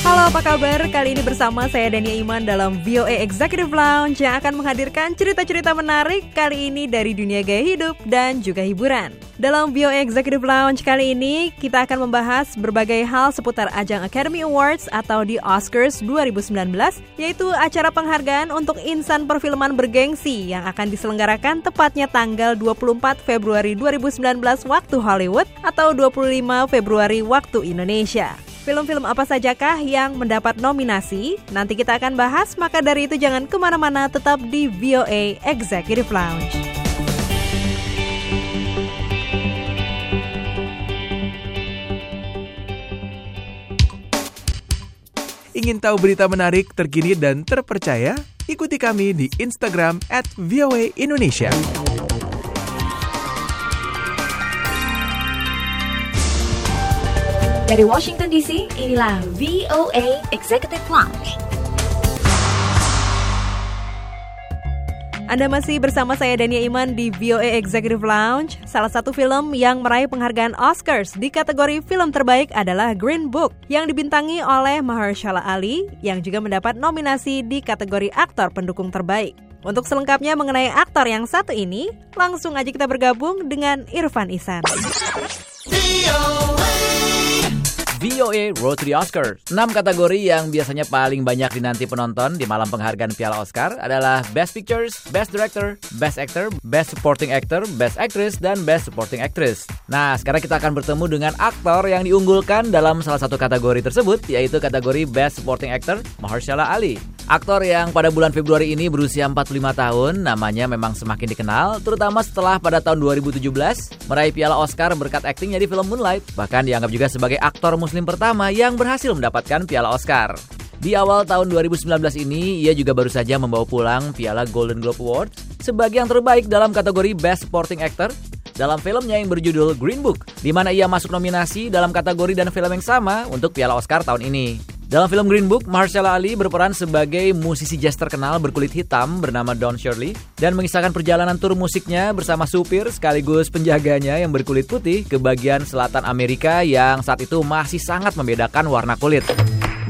Halo apa kabar? Kali ini bersama saya Dania Iman dalam VOA Executive Lounge yang akan menghadirkan cerita-cerita menarik kali ini dari dunia gaya hidup dan juga hiburan. Dalam VOA Executive Lounge kali ini kita akan membahas berbagai hal seputar ajang Academy Awards atau di Oscars 2019 yaitu acara penghargaan untuk insan perfilman bergengsi yang akan diselenggarakan tepatnya tanggal 24 Februari 2019 waktu Hollywood atau 25 Februari waktu Indonesia. Film-film apa sajakah yang mendapat nominasi? Nanti kita akan bahas, maka dari itu jangan ke mana-mana, tetap di VOA Executive Lounge. Ingin tahu berita menarik, terkini, dan terpercaya? Ikuti kami di Instagram at Indonesia. Dari Washington DC, inilah VOA Executive Lounge. Anda masih bersama saya Dania Iman di VOA Executive Lounge. Salah satu film yang meraih penghargaan Oscars di kategori film terbaik adalah Green Book yang dibintangi oleh Mahershala Ali yang juga mendapat nominasi di kategori aktor pendukung terbaik. Untuk selengkapnya mengenai aktor yang satu ini, langsung aja kita bergabung dengan Irfan Isan. VOA. VOA Road to the Oscar. 6 kategori yang biasanya paling banyak dinanti penonton di malam penghargaan Piala Oscar adalah Best Pictures, Best Director, Best Actor, Best Supporting Actor, Best Actress, dan Best Supporting Actress. Nah, sekarang kita akan bertemu dengan aktor yang diunggulkan dalam salah satu kategori tersebut, yaitu kategori Best Supporting Actor, Mahershala Ali. Aktor yang pada bulan Februari ini berusia 45 tahun, namanya memang semakin dikenal, terutama setelah pada tahun 2017 meraih Piala Oscar berkat aktingnya di film Moonlight. Bahkan dianggap juga sebagai aktor muslim pertama yang berhasil mendapatkan Piala Oscar. Di awal tahun 2019 ini, ia juga baru saja membawa pulang Piala Golden Globe Award sebagai yang terbaik dalam kategori Best Supporting Actor dalam filmnya yang berjudul Green Book, di mana ia masuk nominasi dalam kategori dan film yang sama untuk Piala Oscar tahun ini. Dalam film Green Book, Mahershala Ali berperan sebagai musisi jazz terkenal berkulit hitam bernama Don Shirley dan mengisahkan perjalanan tur musiknya bersama supir sekaligus penjaganya yang berkulit putih ke bagian selatan Amerika yang saat itu masih sangat membedakan warna kulit.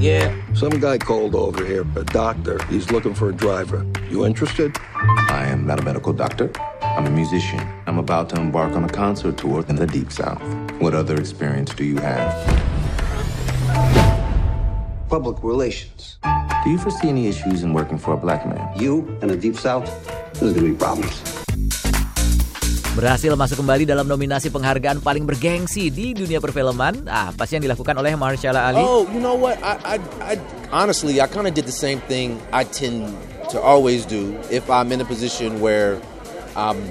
Yeah. Some guy called over here, a doctor. He's looking for a driver. You interested? I am not a medical doctor. I'm a musician. I'm about to embark on a concert tour in the Deep South. What other experience do you have? Public relations. Do you foresee any issues in working for a black man? You in the deep south, there's gonna be problems. Berhasil masuk kembali dalam nominasi penghargaan paling bergengsi di dunia perfilman. Ah, apa sih yang dilakukan oleh Mahershala Ali? Oh, you know what? I, I, I honestly, I kind of did the same thing I tend to always do if I'm in a position where I'm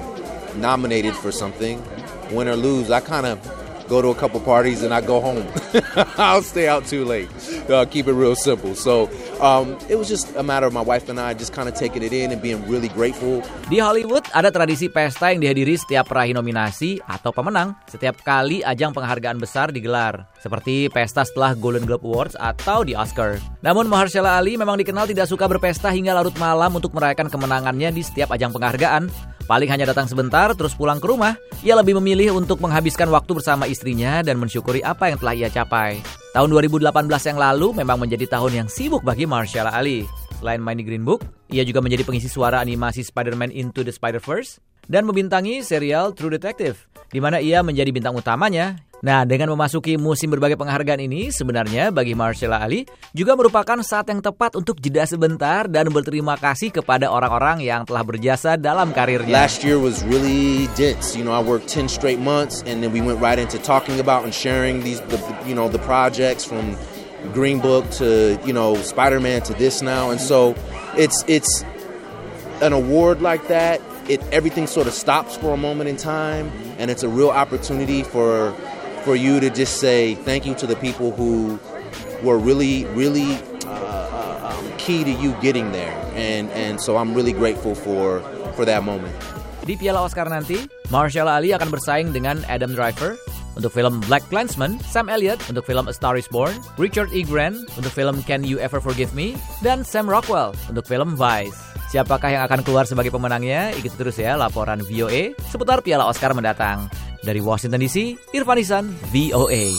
nominated for something, win or lose. I kind of go to a couple parties and I go home. I'll stay out too late. Uh, keep it real simple. So um, it was just a matter of my wife and I just kind of taking it in and being really grateful. Di Hollywood ada tradisi pesta yang dihadiri setiap peraih nominasi atau pemenang setiap kali ajang penghargaan besar digelar, seperti pesta setelah Golden Globe Awards atau di Oscar. Namun Mahershala Ali memang dikenal tidak suka berpesta hingga larut malam untuk merayakan kemenangannya di setiap ajang penghargaan. Paling hanya datang sebentar terus pulang ke rumah. Ia lebih memilih untuk menghabiskan waktu bersama istrinya dan mensyukuri apa yang telah ia capai. Tahun 2018 yang lalu memang menjadi tahun yang sibuk bagi Mahershala Ali. Selain main di Green Book, ia juga menjadi pengisi suara animasi Spider-Man Into the Spider-Verse dan membintangi serial True Detective, di mana ia menjadi bintang utamanya. Nah, dengan memasuki musim berbagai penghargaan ini, sebenarnya bagi Mahershala Ali juga merupakan saat yang tepat untuk jeda sebentar dan berterima kasih kepada orang-orang yang telah berjasa dalam karirnya. Last year was really dense. You know, I worked 10 straight months and then we went right into talking about and sharing these, the, you know, the projects from Green Book to, you know, Spider-Man to this now. And so it's, it's an award like that. It, everything sort of stops for a moment in time and it's a real opportunity for for you to just say thank you to the people who were really, really uh, um, key to you getting there. And, and so I'm really grateful for, for that moment. Di Piala Oscar nanti, Marshall Ali akan bersaing dengan Adam Driver untuk film Black Klansman, Sam Elliott untuk film A Star Is Born, Richard E. Grant untuk film Can You Ever Forgive Me, dan Sam Rockwell untuk film Vice. Siapakah yang akan keluar sebagai pemenangnya? Ikuti terus ya laporan VOA seputar Piala Oscar mendatang. Dari Washington DC, Irfan Isan, VOA.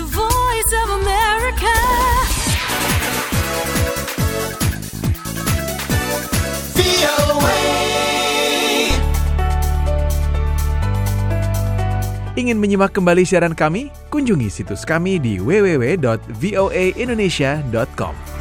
The Voice of America. Ingin menyimak kembali siaran kami? Kunjungi situs kami di www.voaindonesia.com.